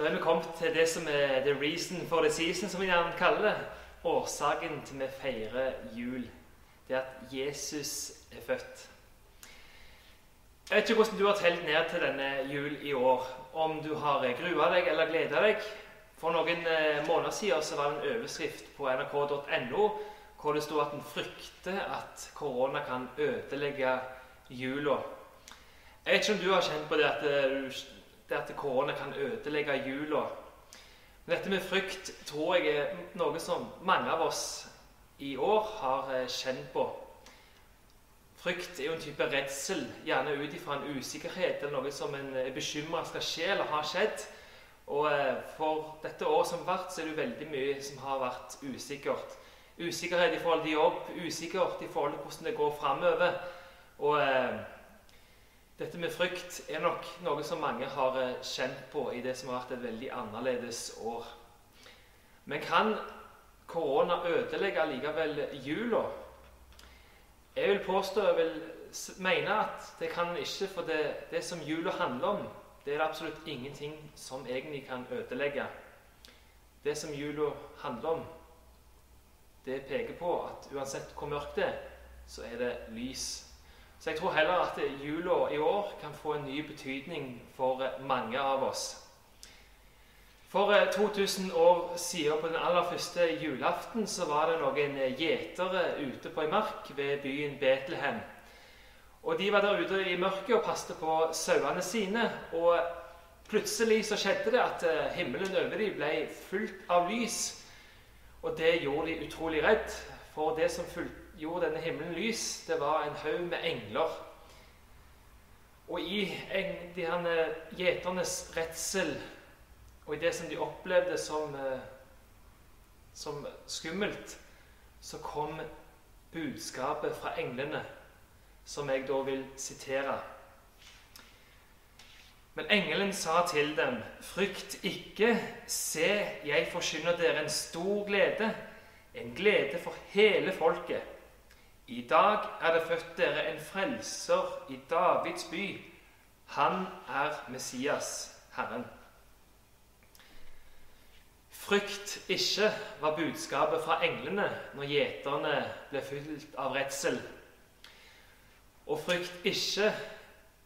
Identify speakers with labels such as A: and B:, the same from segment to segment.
A: Da er vi kommet til det som er the reason for the season, som vi gjerne kaller det. Årsaken til vi feirer jul. Det er at Jesus er født. Jeg vet ikke hvordan du har telt ned til denne jul i år. Om du har grua deg eller gleda deg. For noen eh, måneder siden så var det en overskrift på nrk.no hvor det sto at en frykter at korona kan ødelegge jula. Jeg vet ikke om du har kjent på det at, du, det at korona kan ødelegge jula. Men dette med frykt tror jeg er noe som mange av oss i år har eh, kjent på. Frykt er jo en type redsel, gjerne ut ifra en usikkerhet eller noe som en er bekymra skal skje eller har skjedd. Og eh, for dette året som har vært, så er det jo veldig mye som har vært usikkert. Usikkerhet i forhold til jobb, usikkert i forhold til hvordan det går framover. Og eh, dette med frykt er nok noe som mange har eh, kjent på i det som har vært et veldig annerledes år. Men kan korona ødelegge likevel jula? Jeg vil påstå, jeg vil mene at det kan ikke, for det, det som jula handler om, det er det absolutt ingenting som egentlig kan ødelegge. Det som jula handler om, det peker på at uansett hvor mørkt det er, så er det lys. Så jeg tror heller at jula i år kan få en ny betydning for mange av oss. For 2000 eh, år siden, på den aller første julaften, så var det noen gjetere ute på ei mark ved byen Betlehem. Og De var der ute i mørket og passet på sauene sine. Og plutselig så skjedde det at eh, himmelen over dem ble fullt av lys. Og det gjorde de utrolig redd, for det som fulgte gjorde denne himmelen lys, det var en haug med engler. Og i de her gjeternes redsel og i det som de opplevde som, eh, som skummelt, så kom budskapet fra englene, som jeg da vil sitere. Men engelen sa til dem, frykt ikke, se, jeg forsyner dere en stor glede, en glede for hele folket. I dag er det født dere en frelser i Davids by. Han er Messias, Herren. Frykt ikke var budskapet fra englene når gjeterne ble fylt av redsel. Og frykt ikke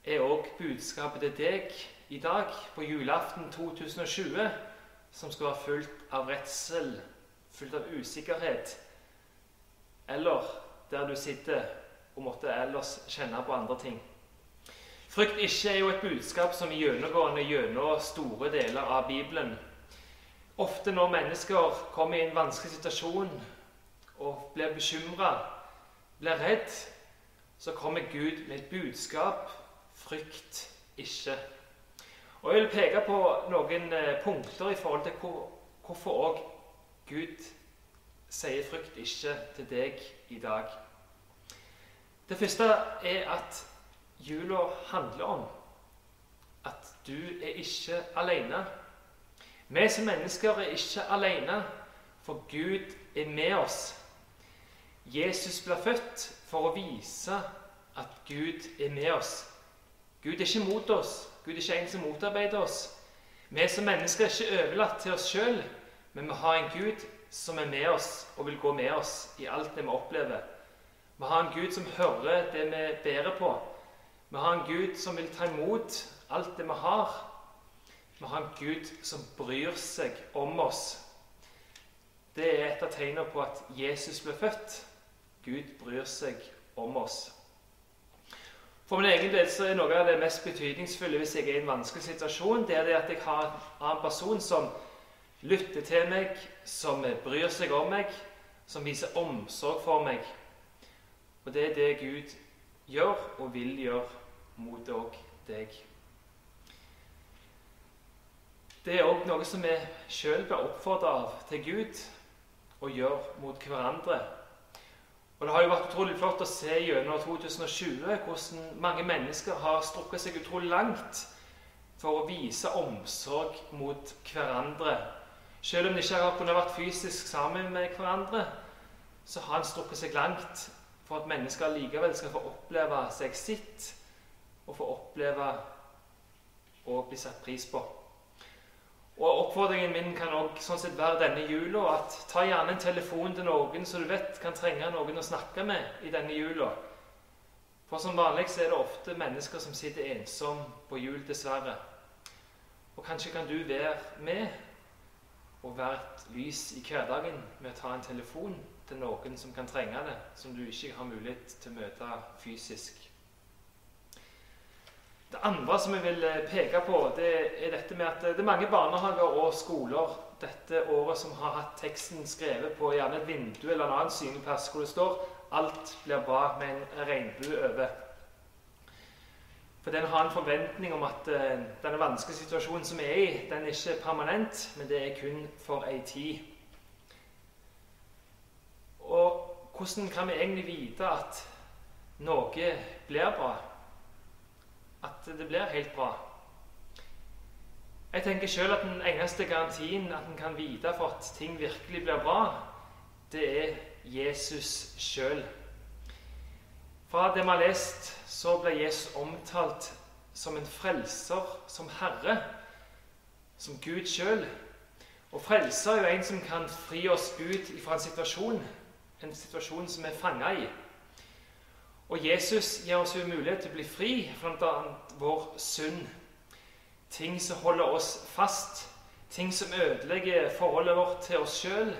A: er òg budskapet til deg i dag, på julaften 2020, som skal være fullt av redsel, fullt av usikkerhet, eller der du sitter og måtte ellers kjenne på andre ting. Frykt ikke er jo et budskap som er gjennomgående gjennom store deler av Bibelen. Ofte når mennesker kommer i en vanskelig situasjon og blir bekymra, blir redd, så kommer Gud med et budskap frykt ikke. Og Jeg vil peke på noen eh, punkter i forhold til hvorfor òg Gud sier 'frykt ikke' til deg i dag. Det første er at jula handler om at du er ikke alene. Vi som mennesker er ikke alene, for Gud er med oss. Jesus ble født for å vise at Gud er med oss. Gud er ikke mot oss. Gud er ikke en som motarbeider oss. Vi som mennesker er ikke overlatt til oss sjøl, men vi har en Gud som er med oss og vil gå med oss i alt det vi opplever. Vi har en Gud som hører det vi bærer på. Vi har en Gud som vil ta imot alt det vi har. Vi har en Gud som bryr seg om oss. Det er et av tegnene på at Jesus ble født. Gud bryr seg om oss. For min egen del så er noe av det mest betydningsfulle hvis jeg er i en vanskelig situasjon, det er det at jeg har en annen person som lytter til meg, som bryr seg om meg, som viser omsorg for meg. Og det er det Gud gjør og vil gjøre mot òg deg. Det er òg noe som vi sjøl blir oppfordra av til Gud å gjøre mot hverandre. Og Det har jo vært utrolig flott å se gjennom 2020 hvordan mange mennesker har strukket seg utrolig langt for å vise omsorg mot hverandre. Selv om de ikke har kunnet vært fysisk sammen med hverandre, så har en strukket seg langt for at mennesker likevel skal få oppleve seg sitt, og få oppleve å bli satt pris på. Og Oppfordringen min kan også sånn sett være denne jula at ta gjerne en telefon til noen som du vet kan trenge noen å snakke med i denne jula. For som vanlig så er det ofte mennesker som sitter ensom på jul, dessverre. Og kanskje kan du være med og være et lys i hverdagen med å ta en telefon til noen som kan trenge det, som du ikke har mulighet til å møte fysisk. Det andre som jeg vil eh, peke på, det er dette med at det er mange barnehager og skoler dette året som har hatt teksten skrevet på gjerne et vindu eller en annen synlig plass hvor det står 'Alt blir bra' med en regnbue over. For den har en forventning om at uh, denne vanskelige situasjonen som vi er i, den er ikke permanent, men det er kun for ei tid. Og hvordan kan vi egentlig vite at noe blir bra? At det blir helt bra? Jeg tenker selv at Den eneste garantien at en kan vite for at ting virkelig blir bra, det er Jesus sjøl. Fra det vi har lest, så ble Jesus omtalt som en frelser, som herre, som Gud sjøl. Og frelser er jo en som kan fri oss ut fra en situasjon, en situasjon som vi er fanga i. Og Jesus gir oss jo mulighet til å bli fri bl.a. vår synd. Ting som holder oss fast, ting som ødelegger forholdet vårt til oss sjøl,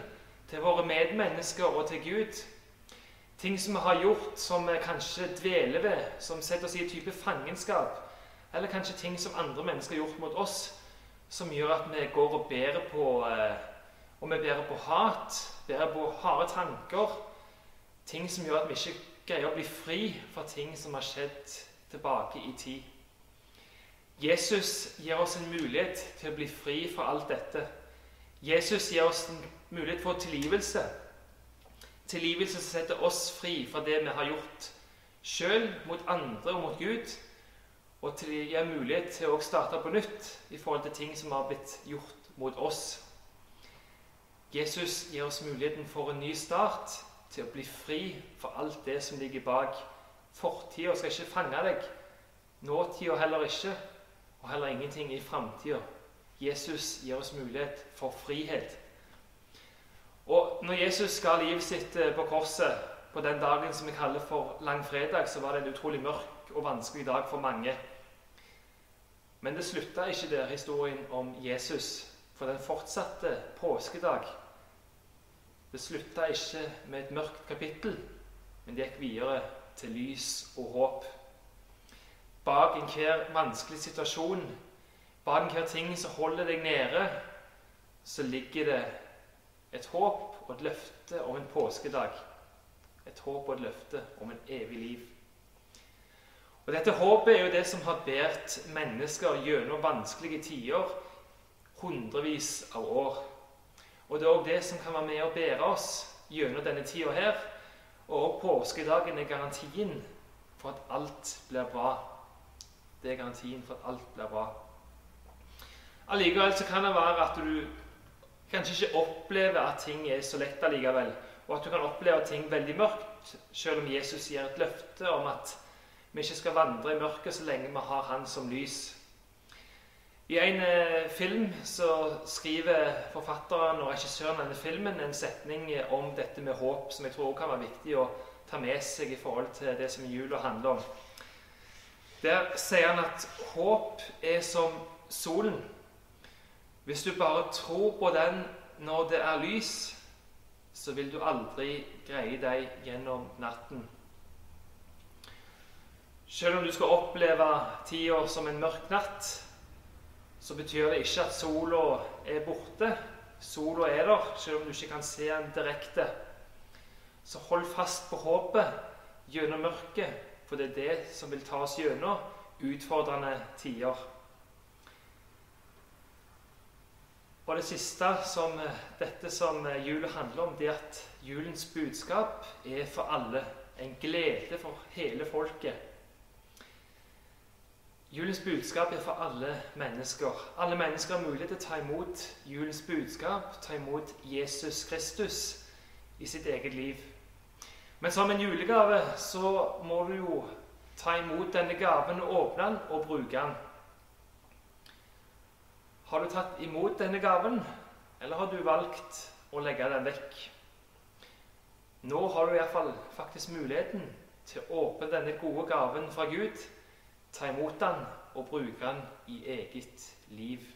A: til våre medmennesker og til Gud. Ting som vi har gjort som vi kanskje dveler ved, som setter oss i en type fangenskap. Eller kanskje ting som andre mennesker har gjort mot oss, som gjør at vi går og bærer på eh, Og vi bærer på hat, bærer på harde tanker. Ting som gjør at vi ikke greier å bli fri fra ting som har skjedd tilbake i tid. Jesus gir oss en mulighet til å bli fri fra alt dette. Jesus gir oss en mulighet for tilgivelse. Tilgivelse som setter oss fri fra det vi har gjort sjøl, mot andre og mot Gud. Og til å gi mulighet til å starte på nytt i forhold til ting som har blitt gjort mot oss. Jesus gir oss muligheten for en ny start, til å bli fri for alt det som ligger bak. Fortida skal ikke fange deg. Nåtida heller ikke. Og heller ingenting i framtida. Jesus gir oss mulighet for frihet. Når Jesus ga livet sitt eh, på korset på den dagen som vi kaller for langfredag, så var det en utrolig mørk og vanskelig dag for mange. Men det slutta ikke der, historien om Jesus, for den fortsatte påskedag. Det slutta ikke med et mørkt kapittel, men det gikk videre til lys og håp. Bak enhver vanskelig situasjon, bak enhver ting som holder deg nede, så ligger det et håp og et løfte om en påskedag. Et håp og et løfte om en evig liv. Og Dette håpet er jo det som har båret mennesker gjennom vanskelige tider hundrevis av år. Og det er òg det som kan være med å bære oss gjennom denne tida her. Og påskedagen er garantien for at alt blir bra. Det er garantien for at alt blir bra. Allikevel så kan det være at du kanskje ikke opplever at ting er så lett allikevel, og at du kan oppleve ting veldig mørkt, selv om Jesus gir et løfte om at vi ikke skal vandre i mørket så lenge vi har Han som lys. I en eh, film så skriver forfatteren og regissøren denne filmen en setning om dette med håp, som jeg tror kan være viktig å ta med seg i forhold til det som jula handler om. Der sier han at håp er som solen. Hvis du bare tror på den når det er lys, så vil du aldri greie deg gjennom natten. Selv om du skal oppleve tida som en mørk natt, så betyr det ikke at sola er borte. Sola er der, selv om du ikke kan se den direkte. Så hold fast på håpet gjennom mørket, for det er det som vil ta oss gjennom utfordrende tider. Og det siste som eh, dette som eh, jula handler om, det er at julens budskap er for alle. En glede for hele folket. Julens budskap er for alle mennesker. Alle mennesker har mulighet til å ta imot julens budskap, ta imot Jesus Kristus i sitt eget liv. Men som en julegave så må du jo ta imot denne gaven, åpne den og bruke den. Har du tatt imot denne gaven, eller har du valgt å legge den vekk? Nå har du iallfall faktisk muligheten til å åpne denne gode gaven fra Gud, ta imot den og bruke den i eget liv.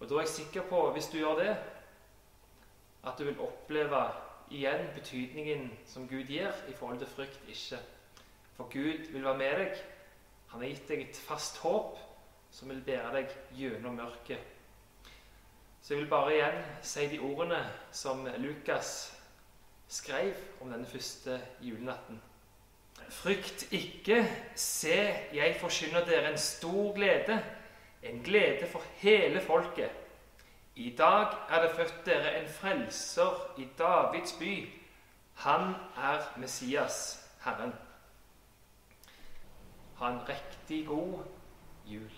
A: Og Da er jeg sikker på, hvis du gjør det, at du vil oppleve igjen betydningen som Gud gir i forhold til frykt ikke. For Gud vil være med deg. Han har gitt deg et fast håp som vil bære deg gjennom mørket. Så jeg vil bare igjen si de ordene som Lukas skrev om denne første julenatten. Frykt ikke, se, jeg forkynner dere en stor glede, en glede for hele folket. I dag er det født dere en frelser i Davids by. Han er Messias, Herren. Ha en riktig god jul.